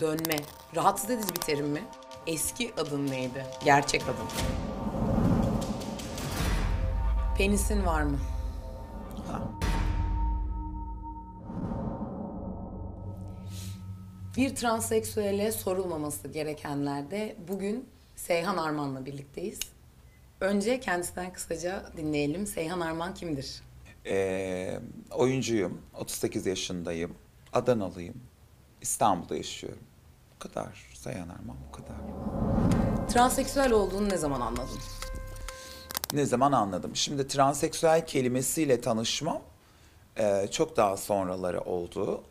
dönme rahatsız edici bir terim mi? Eski adın neydi? Gerçek adın. Penisin var mı? Bir transseksüele sorulmaması gerekenlerde bugün Seyhan Arman'la birlikteyiz. Önce kendisinden kısaca dinleyelim. Seyhan Arman kimdir? Ee, oyuncuyum. 38 yaşındayım. Adanalıyım. İstanbul'da yaşıyorum. Bu kadar. Sayın Arman bu kadar. Transseksüel olduğunu ne zaman anladın? Ne zaman anladım? Şimdi transseksüel kelimesiyle tanışmam e, çok daha sonraları oldu.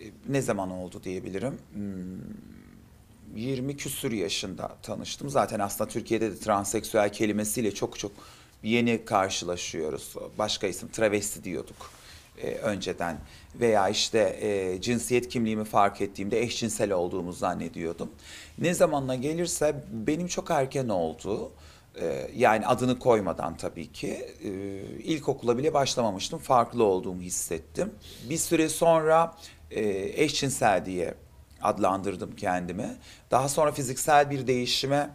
E, ne zaman oldu diyebilirim. Hmm, 20 küsür yaşında tanıştım. Zaten aslında Türkiye'de de transseksüel kelimesiyle çok çok yeni karşılaşıyoruz. Başka isim travesti diyorduk e, önceden. Veya işte e, cinsiyet kimliğimi fark ettiğimde eşcinsel olduğumu zannediyordum. Ne zamanla gelirse benim çok erken oldu. Ee, yani adını koymadan tabii ki ee, ilkokula bile başlamamıştım. Farklı olduğumu hissettim. Bir süre sonra e, eşcinsel diye adlandırdım kendimi. Daha sonra fiziksel bir değişime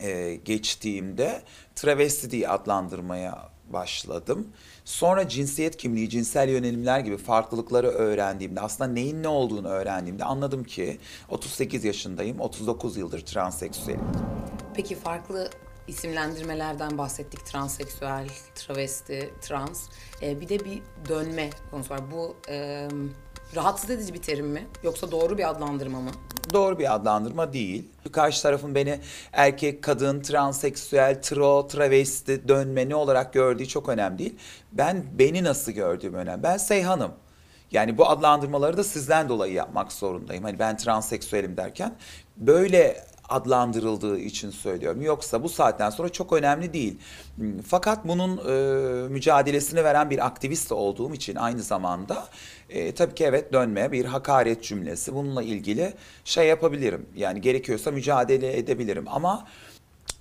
e, geçtiğimde travesti diye adlandırmaya başladım. Sonra cinsiyet kimliği, cinsel yönelimler gibi farklılıkları öğrendiğimde, aslında neyin ne olduğunu öğrendiğimde anladım ki 38 yaşındayım, 39 yıldır transseksüelim. Peki farklı isimlendirmelerden bahsettik. Transseksüel, travesti, trans. Ee, bir de bir dönme konusu var. Bu e, rahatsız edici bir terim mi? Yoksa doğru bir adlandırma mı? doğru bir adlandırma değil. Karşı tarafın beni erkek, kadın, transseksüel, tro, travesti, dönme ne olarak gördüğü çok önemli değil. Ben beni nasıl gördüğüm önemli. Ben Seyhan'ım. Yani bu adlandırmaları da sizden dolayı yapmak zorundayım. Hani ben transseksüelim derken böyle adlandırıldığı için söylüyorum. Yoksa bu saatten sonra çok önemli değil. Fakat bunun e, mücadelesini veren bir aktivist olduğum için aynı zamanda e, tabii ki evet dönme bir hakaret cümlesi. Bununla ilgili şey yapabilirim. Yani gerekiyorsa mücadele edebilirim ama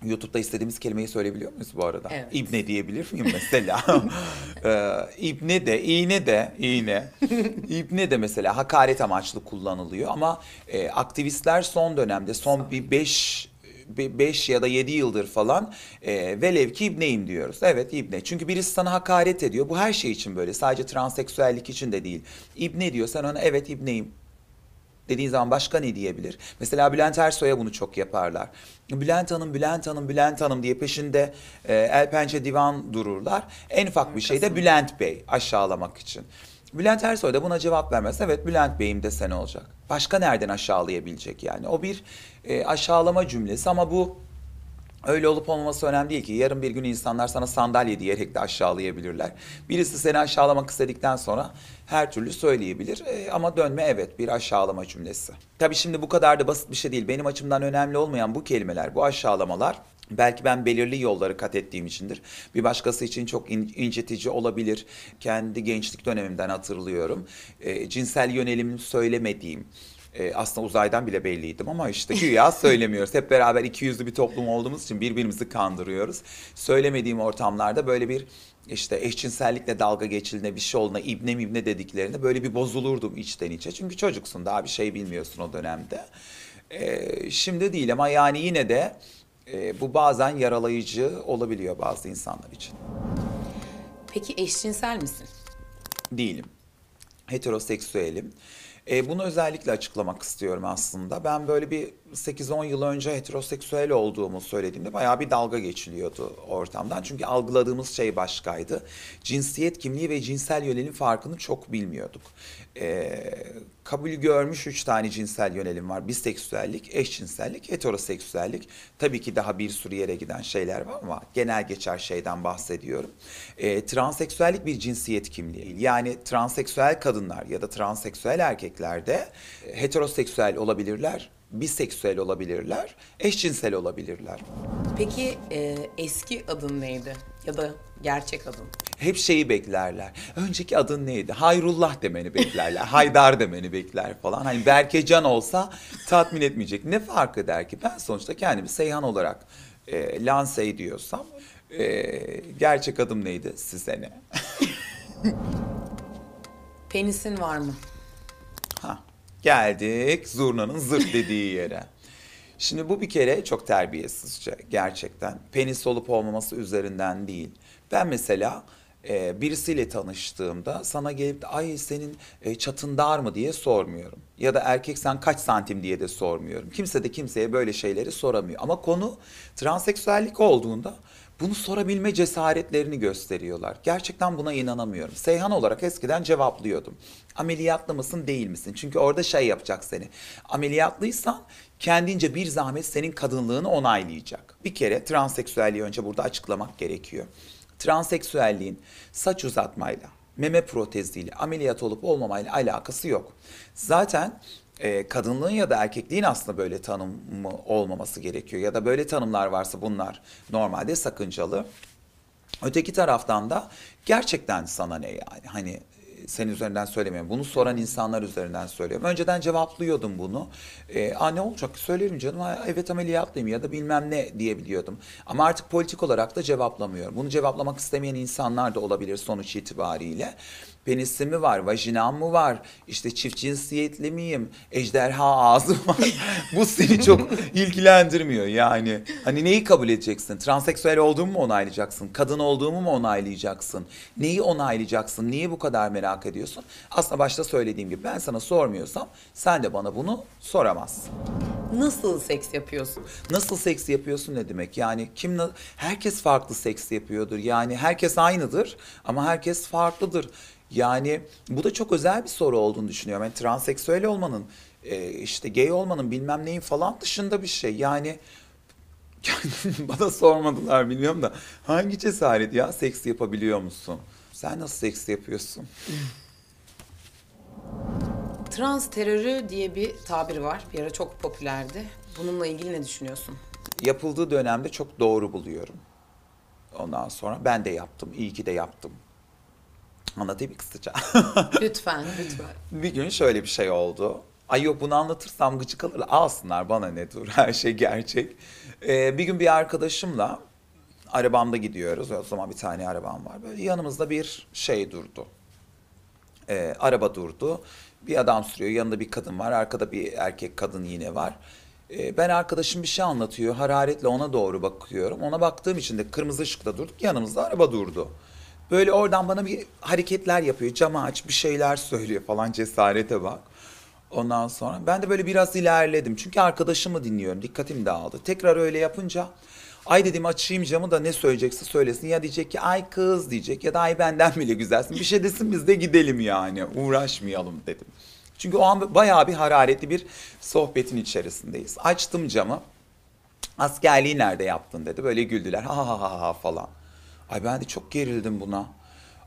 YouTube'da istediğimiz kelimeyi söyleyebiliyor muyuz bu arada? Evet. İbne diyebilir miyim mesela? ee, İbne de, iğne de, iğne. İbne de mesela hakaret amaçlı kullanılıyor ama e, aktivistler son dönemde, son bir beş 5 ya da 7 yıldır falan e, velev ki ibneyim diyoruz. Evet ibne. Çünkü birisi sana hakaret ediyor. Bu her şey için böyle. Sadece transseksüellik için de değil. İbne diyor. Sen ona evet ibneyim dediğin zaman başka ne diyebilir? Mesela Bülent Ersoy'a bunu çok yaparlar. Bülent Hanım, Bülent Hanım, Bülent Hanım diye peşinde e, el pençe divan dururlar. En ufak bir şeyde Bülent Bey aşağılamak için. Bülent Ersoy da buna cevap vermez. Evet Bülent Bey'im dese ne olacak? Başka nereden aşağılayabilecek yani? O bir e, aşağılama cümlesi ama bu Öyle olup olmaması önemli değil ki. Yarın bir gün insanlar sana sandalye diyerek de aşağılayabilirler. Birisi seni aşağılamak istedikten sonra her türlü söyleyebilir. E, ama dönme evet bir aşağılama cümlesi. Tabii şimdi bu kadar da basit bir şey değil. Benim açımdan önemli olmayan bu kelimeler, bu aşağılamalar Belki ben belirli yolları kat ettiğim içindir. Bir başkası için çok in, incitici olabilir. Kendi gençlik dönemimden hatırlıyorum. E, cinsel yönelimini söylemediğim, e, aslında uzaydan bile belliydim ama işte güya söylemiyoruz. Hep beraber iki yüzlü bir toplum olduğumuz için birbirimizi kandırıyoruz. Söylemediğim ortamlarda böyle bir işte eşcinsellikle dalga geçildiğinde bir şey olduğunda ibne mibne dediklerinde böyle bir bozulurdum içten içe. Çünkü çocuksun daha bir şey bilmiyorsun o dönemde. E, şimdi değil ama yani yine de e, bu bazen yaralayıcı olabiliyor bazı insanlar için. Peki eşcinsel misin? Değilim. Heteroseksüelim. E, bunu özellikle açıklamak istiyorum aslında. Ben böyle bir 8-10 yıl önce heteroseksüel olduğumu söylediğimde bayağı bir dalga geçiliyordu ortamdan. Çünkü algıladığımız şey başkaydı. Cinsiyet kimliği ve cinsel yönelim farkını çok bilmiyorduk. E, kabul görmüş üç tane cinsel yönelim var. Biseksüellik, eşcinsellik, heteroseksüellik. Tabii ki daha bir sürü yere giden şeyler var ama genel geçer şeyden bahsediyorum. E, transseksüellik bir cinsiyet kimliği. Yani transseksüel kadınlar ya da transseksüel erkekler de heteroseksüel olabilirler biseksüel olabilirler, eşcinsel olabilirler. Peki e, eski adın neydi? Ya da gerçek adın? Hep şeyi beklerler. Önceki adın neydi? Hayrullah demeni beklerler. Haydar demeni bekler falan. Hani Berkecan olsa tatmin etmeyecek. Ne fark eder ki? Ben sonuçta kendimi Seyhan olarak e, lanse ediyorsam e, gerçek adım neydi size ne? Penisin var mı? Geldik zurnanın zırt dediği yere. Şimdi bu bir kere çok terbiyesizce gerçekten. Penis olup olmaması üzerinden değil. Ben mesela e, birisiyle tanıştığımda sana gelip de ay senin e, çatın dar mı diye sormuyorum. Ya da erkek sen kaç santim diye de sormuyorum. Kimse de kimseye böyle şeyleri soramıyor. Ama konu transseksüellik olduğunda bunu sorabilme cesaretlerini gösteriyorlar. Gerçekten buna inanamıyorum. Seyhan olarak eskiden cevaplıyordum. Ameliyatlı mısın değil misin? Çünkü orada şey yapacak seni. Ameliyatlıysan kendince bir zahmet senin kadınlığını onaylayacak. Bir kere transseksüelliği önce burada açıklamak gerekiyor. Transseksüelliğin saç uzatmayla, meme proteziyle, ameliyat olup olmamayla alakası yok. Zaten e, kadınlığın ya da erkekliğin aslında böyle tanımı olmaması gerekiyor. Ya da böyle tanımlar varsa bunlar normalde sakıncalı. Öteki taraftan da gerçekten sana ne yani hani e, senin üzerinden söylemiyorum. Bunu soran insanlar üzerinden söylüyorum. Önceden cevaplıyordum bunu. E, Aa, ne olacak söylerim canım. Ha, evet ameliyatlıyım ya da bilmem ne diyebiliyordum. Ama artık politik olarak da cevaplamıyorum. Bunu cevaplamak istemeyen insanlar da olabilir sonuç itibariyle. Penisim mi var, vajinam mı var, işte çift cinsiyetli miyim, ejderha ağzı var. Bu seni çok ilgilendirmiyor yani. Hani neyi kabul edeceksin? Transseksüel olduğumu mu onaylayacaksın? Kadın olduğumu mu onaylayacaksın? Neyi onaylayacaksın? Niye bu kadar merak ediyorsun? Aslında başta söylediğim gibi ben sana sormuyorsam sen de bana bunu soramazsın. Nasıl seks yapıyorsun? Nasıl seks yapıyorsun ne demek? Yani kim herkes farklı seks yapıyordur. Yani herkes aynıdır ama herkes farklıdır. Yani bu da çok özel bir soru olduğunu düşünüyorum. Yani transseksüel olmanın, e, işte gay olmanın bilmem neyin falan dışında bir şey. Yani bana sormadılar biliyorum da hangi cesaret ya seks yapabiliyor musun? Sen nasıl seks yapıyorsun? Trans terörü diye bir tabir var. Bir ara çok popülerdi. Bununla ilgili ne düşünüyorsun? Yapıldığı dönemde çok doğru buluyorum. Ondan sonra ben de yaptım. İyi ki de yaptım. Anlatayım kısaca? Lütfen, lütfen. bir gün şöyle bir şey oldu. Ay yok bunu anlatırsam gıcık alırlar. Alsınlar bana ne dur her şey gerçek. Ee, bir gün bir arkadaşımla arabamda gidiyoruz. O zaman bir tane arabam var. Böyle yanımızda bir şey durdu. Ee, araba durdu. Bir adam sürüyor. Yanında bir kadın var. Arkada bir erkek kadın yine var. Ee, ben arkadaşım bir şey anlatıyor. Hararetle ona doğru bakıyorum. Ona baktığım için de kırmızı ışıkta durduk. Yanımızda araba durdu. Böyle oradan bana bir hareketler yapıyor. Camı aç bir şeyler söylüyor falan cesarete bak. Ondan sonra ben de böyle biraz ilerledim. Çünkü arkadaşımı dinliyorum. Dikkatim dağıldı. Tekrar öyle yapınca ay dedim açayım camı da ne söyleyecekse söylesin. Ya diyecek ki ay kız diyecek ya da ay benden bile güzelsin. Bir şey desin biz de gidelim yani. Uğraşmayalım dedim. Çünkü o an bayağı bir hararetli bir sohbetin içerisindeyiz. Açtım camı. Askerliği nerede yaptın dedi. Böyle güldüler. Ha ha ha ha falan. Ay ben de çok gerildim buna.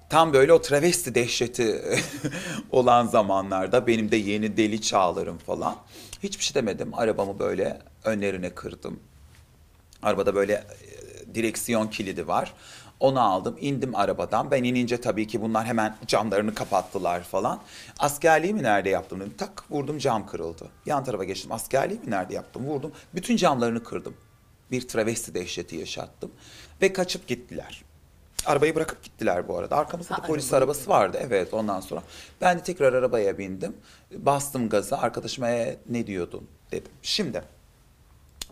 Tam böyle o travesti dehşeti olan zamanlarda benim de yeni deli çağlarım falan. Hiçbir şey demedim. Arabamı böyle önlerine kırdım. Arabada böyle e, direksiyon kilidi var. Onu aldım, indim arabadan. Ben inince tabii ki bunlar hemen camlarını kapattılar falan. Askerliği mi nerede yaptım dedim. Tak vurdum cam kırıldı. Yan tarafa geçtim. Askerliği mi nerede yaptım vurdum. Bütün camlarını kırdım. Bir travesti dehşeti yaşattım. Ve kaçıp gittiler. Arabayı bırakıp gittiler bu arada. Arkamızda da Ha, polis arabayı arabası vardı. Evet ondan sonra. Ben de tekrar arabaya bindim. Bastım gaza. Arkadaşıma "E, ne diyordun dedim. Şimdi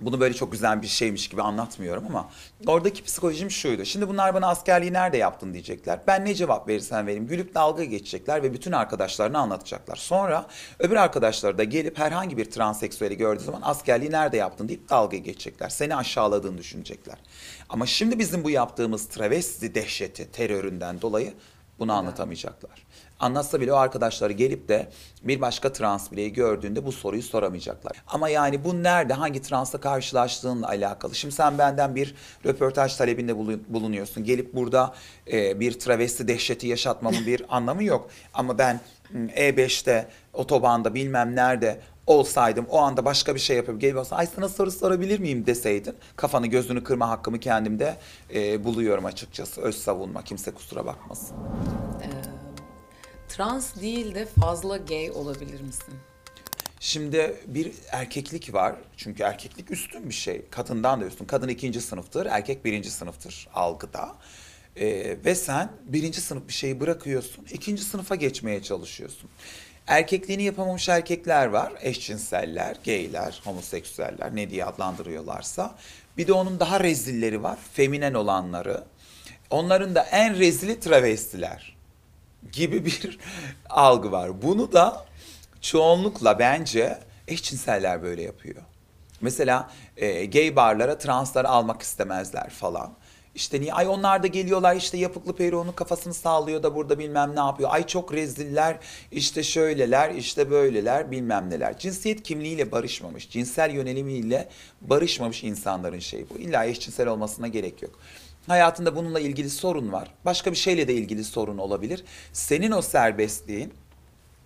bunu böyle çok güzel bir şeymiş gibi anlatmıyorum ama oradaki psikolojim şuydu. Şimdi bunlar bana askerliği nerede yaptın diyecekler. Ben ne cevap verirsen vereyim gülüp dalga geçecekler ve bütün arkadaşlarına anlatacaklar. Sonra öbür arkadaşları da gelip herhangi bir transseksüeli gördüğü zaman askerliği nerede yaptın deyip dalga geçecekler. Seni aşağıladığını düşünecekler. Ama şimdi bizim bu yaptığımız travesti dehşeti teröründen dolayı bunu anlatamayacaklar. Anlatsa bile o arkadaşları gelip de bir başka trans bireyi gördüğünde bu soruyu soramayacaklar. Ama yani bu nerede, hangi transla karşılaştığınla alakalı. Şimdi sen benden bir röportaj talebinde bulun- bulunuyorsun. Gelip burada e, bir travesti dehşeti yaşatmamın bir anlamı yok. Ama ben hmm, E5'te, otobanda bilmem nerede olsaydım o anda başka bir şey yapıp gelip olsa ay sana soru sorabilir miyim deseydin kafanı gözünü kırma hakkımı kendimde e, buluyorum açıkçası. Öz savunma kimse kusura bakmasın. Trans değil de fazla gay olabilir misin? Şimdi bir erkeklik var. Çünkü erkeklik üstün bir şey. Kadından da üstün. Kadın ikinci sınıftır, erkek birinci sınıftır algıda. Ee, ve sen birinci sınıf bir şeyi bırakıyorsun, ikinci sınıfa geçmeye çalışıyorsun. Erkekliğini yapamamış erkekler var. Eşcinseller, gayler, homoseksüeller ne diye adlandırıyorlarsa. Bir de onun daha rezilleri var. Feminen olanları. Onların da en rezili travestiler gibi bir algı var. Bunu da çoğunlukla bence eşcinseller böyle yapıyor. Mesela e, gay barlara transları almak istemezler falan. İşte niye? Ay onlar da geliyorlar işte yapıklı peruğunun kafasını sağlıyor da burada bilmem ne yapıyor. Ay çok reziller işte şöyleler işte böyleler bilmem neler. Cinsiyet kimliğiyle barışmamış, cinsel yönelimiyle barışmamış insanların şeyi bu. İlla eşcinsel olmasına gerek yok. Hayatında bununla ilgili sorun var. Başka bir şeyle de ilgili sorun olabilir. Senin o serbestliğin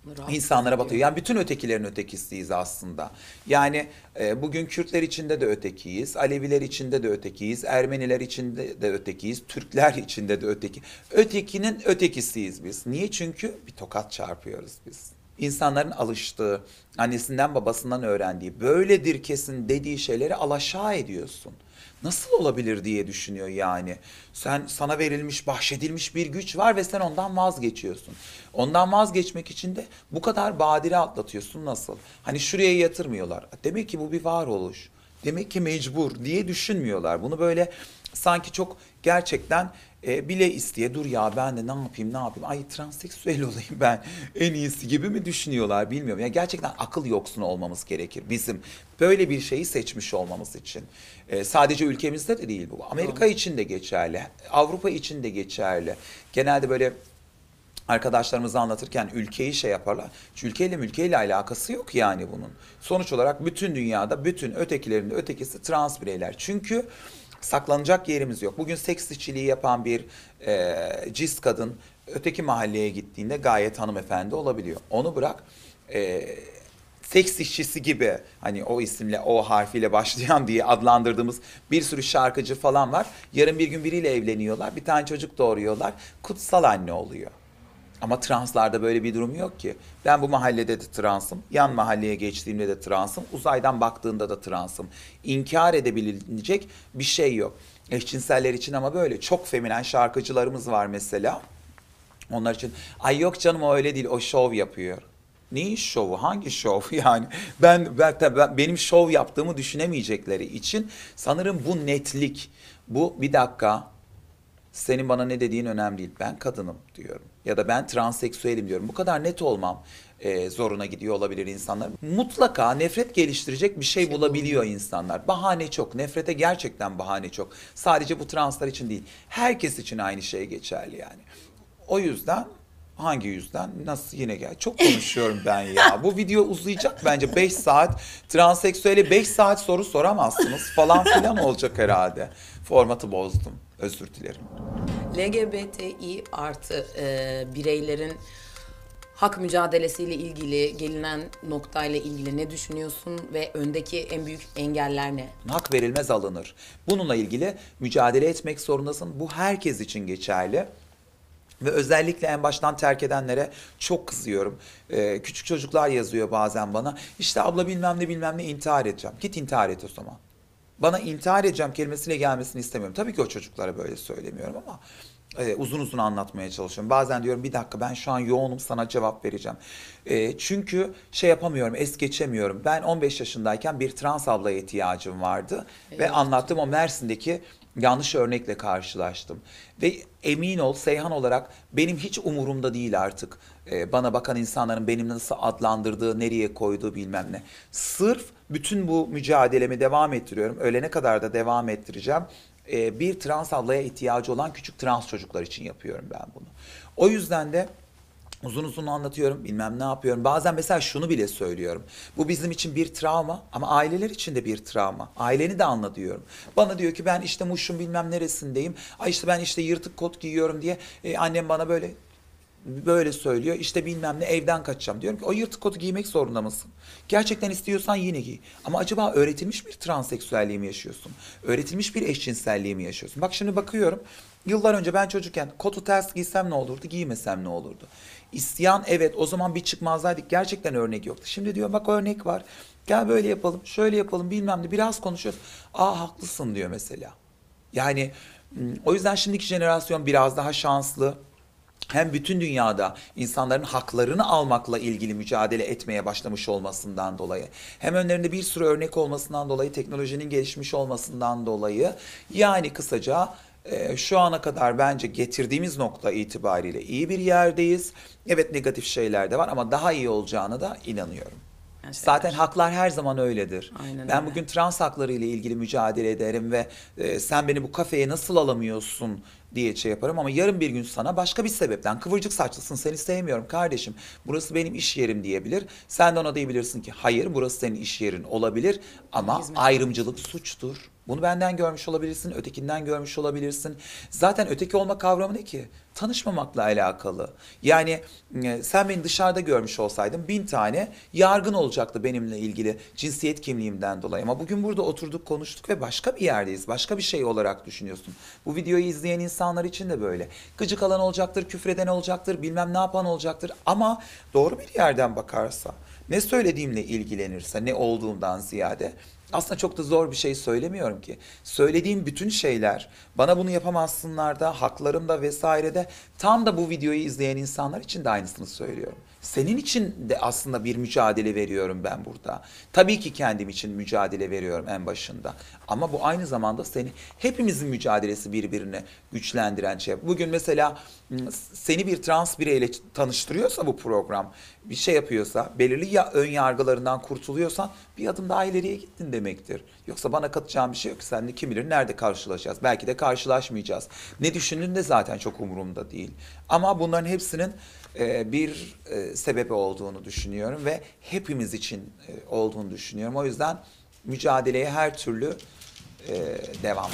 Rahatsız insanlara batıyor. Yani bütün ötekilerin ötekisiyiz aslında. Yani e, bugün Kürtler içinde de ötekiyiz, Aleviler içinde de ötekiyiz, Ermeniler içinde de ötekiyiz, Türkler içinde de öteki. Ötekinin ötekisiyiz biz. Niye? Çünkü bir tokat çarpıyoruz biz. İnsanların alıştığı, annesinden babasından öğrendiği, böyledir kesin dediği şeyleri alaşağı ediyorsun. Nasıl olabilir diye düşünüyor yani. Sen sana verilmiş, bahşedilmiş bir güç var ve sen ondan vazgeçiyorsun. Ondan vazgeçmek için de bu kadar badire atlatıyorsun nasıl? Hani şuraya yatırmıyorlar. Demek ki bu bir varoluş. Demek ki mecbur diye düşünmüyorlar. Bunu böyle sanki çok gerçekten e, bile isteye dur ya ben de ne yapayım ne yapayım ay transseksüel olayım ben en iyisi gibi mi düşünüyorlar bilmiyorum. Ya gerçekten akıl yoksunu olmamız gerekir bizim böyle bir şeyi seçmiş olmamız için. E, sadece ülkemizde de değil bu. Amerika için de geçerli. Avrupa için de geçerli. Genelde böyle arkadaşlarımıza anlatırken ülkeyi şey yaparlar. Çünkü ülkeyle mülkeyle alakası yok yani bunun. Sonuç olarak bütün dünyada bütün ötekilerin de ötekisi trans bireyler. Çünkü saklanacak yerimiz yok. Bugün seks işçiliği yapan bir e, cis kadın öteki mahalleye gittiğinde gayet hanımefendi olabiliyor. Onu bırak e, seks işçisi gibi hani o isimle o harfiyle başlayan diye adlandırdığımız bir sürü şarkıcı falan var. Yarın bir gün biriyle evleniyorlar. Bir tane çocuk doğuruyorlar. Kutsal anne oluyor. Ama translarda böyle bir durum yok ki. Ben bu mahallede de transım. Yan mahalleye geçtiğimde de transım. Uzaydan baktığında da transım. İnkar edebilecek bir şey yok. Eşcinseller için ama böyle. Çok feminen şarkıcılarımız var mesela. Onlar için ay yok canım o öyle değil o şov yapıyor. Neyin şovu? Hangi şov? Yani ben, ben, ben benim şov yaptığımı düşünemeyecekleri için sanırım bu netlik, bu bir dakika senin bana ne dediğin önemli değil. Ben kadınım diyorum. Ya da ben transseksüelim diyorum. Bu kadar net olmam e, zoruna gidiyor olabilir insanlar. Mutlaka nefret geliştirecek bir şey bulabiliyor insanlar. Bahane çok. Nefrete gerçekten bahane çok. Sadece bu translar için değil. Herkes için aynı şey geçerli yani. O yüzden hangi yüzden nasıl yine gel çok konuşuyorum ben ya. Bu video uzayacak bence 5 saat. Transseksüele 5 saat soru soramazsınız falan filan olacak herhalde. Formatı bozdum. Özür dilerim. LGBTİ artı e, bireylerin hak mücadelesiyle ilgili gelinen noktayla ilgili ne düşünüyorsun ve öndeki en büyük engeller ne? Hak verilmez alınır. Bununla ilgili mücadele etmek zorundasın. Bu herkes için geçerli. Ve özellikle en baştan terk edenlere çok kızıyorum. Ee, küçük çocuklar yazıyor bazen bana. İşte abla bilmem ne bilmem ne intihar edeceğim. Git intihar et o zaman. Bana intihar edeceğim kelimesiyle gelmesini istemiyorum. Tabii ki o çocuklara böyle söylemiyorum ama e, uzun uzun anlatmaya çalışıyorum. Bazen diyorum bir dakika ben şu an yoğunum sana cevap vereceğim. E, çünkü şey yapamıyorum, es geçemiyorum. Ben 15 yaşındayken bir trans ablaya ihtiyacım vardı. Ve anlattığım o Mersin'deki yanlış örnekle karşılaştım. Ve emin ol Seyhan olarak benim hiç umurumda değil artık. Ee, bana bakan insanların benim nasıl adlandırdığı, nereye koyduğu bilmem ne. Sırf bütün bu mücadelemi devam ettiriyorum. Ölene kadar da devam ettireceğim. Ee, bir trans ablaya ihtiyacı olan küçük trans çocuklar için yapıyorum ben bunu. O yüzden de Uzun uzun anlatıyorum, bilmem ne yapıyorum. Bazen mesela şunu bile söylüyorum. Bu bizim için bir travma ama aileler için de bir travma. Aileni de anla diyorum. Bana diyor ki ben işte Muş'un bilmem neresindeyim. Ay işte ben işte yırtık kot giyiyorum diye e, annem bana böyle böyle söylüyor. İşte bilmem ne evden kaçacağım. Diyorum ki o yırtık kotu giymek zorunda mısın? Gerçekten istiyorsan yine giy. Ama acaba öğretilmiş bir transseksüelliği mi yaşıyorsun? Öğretilmiş bir eşcinselliği mi yaşıyorsun? Bak şimdi bakıyorum. Yıllar önce ben çocukken kotu ters giysem ne olurdu, giymesem ne olurdu? İsteyen evet o zaman bir çıkmazdaydık. Gerçekten örnek yoktu. Şimdi diyor bak örnek var. Gel böyle yapalım, şöyle yapalım bilmem ne. Biraz konuşuyoruz. Aa haklısın diyor mesela. Yani o yüzden şimdiki jenerasyon biraz daha şanslı. Hem bütün dünyada insanların haklarını almakla ilgili mücadele etmeye başlamış olmasından dolayı, hem önlerinde bir sürü örnek olmasından dolayı, teknolojinin gelişmiş olmasından dolayı, yani kısaca e, şu ana kadar bence getirdiğimiz nokta itibariyle iyi bir yerdeyiz. Evet negatif şeyler de var ama daha iyi olacağına da inanıyorum. Şeyler. Zaten haklar her zaman öyledir. Aynen ben öyle. bugün trans hakları ile ilgili mücadele ederim ve e, sen beni bu kafeye nasıl alamıyorsun diye şey yaparım ama yarın bir gün sana başka bir sebepten kıvırcık saçlısın seni sevmiyorum kardeşim burası benim iş yerim diyebilir. Sen de ona diyebilirsin ki hayır burası senin iş yerin olabilir ama Hizmet. ayrımcılık suçtur. Bunu benden görmüş olabilirsin, ötekinden görmüş olabilirsin. Zaten öteki olma kavramı ne ki? Tanışmamakla alakalı. Yani e, sen beni dışarıda görmüş olsaydın bin tane yargın olacaktı benimle ilgili cinsiyet kimliğimden dolayı. Ama bugün burada oturduk konuştuk ve başka bir yerdeyiz. Başka bir şey olarak düşünüyorsun. Bu videoyu izleyen insanlar için de böyle. Gıcık alan olacaktır, küfreden olacaktır, bilmem ne yapan olacaktır. Ama doğru bir yerden bakarsa, ne söylediğimle ilgilenirse, ne olduğundan ziyade aslında çok da zor bir şey söylemiyorum ki. Söylediğim bütün şeyler bana bunu yapamazsınlar da haklarım da vesaire de tam da bu videoyu izleyen insanlar için de aynısını söylüyorum. Senin için de aslında bir mücadele veriyorum ben burada. Tabii ki kendim için mücadele veriyorum en başında. Ama bu aynı zamanda seni hepimizin mücadelesi birbirine güçlendiren şey. Bugün mesela seni bir trans bireyle tanıştırıyorsa bu program, bir şey yapıyorsa, belirli ya ön yargılarından kurtuluyorsan bir adım daha ileriye gittin demektir. Yoksa bana katacağım bir şey yok. Sen de kim bilir nerede karşılaşacağız. Belki de karşılaşmayacağız. Ne düşündüğün de zaten çok umurumda değil. Ama bunların hepsinin e, bir e, sebebi olduğunu düşünüyorum ve hepimiz için e, olduğunu düşünüyorum. O yüzden mücadeleye her türlü devam.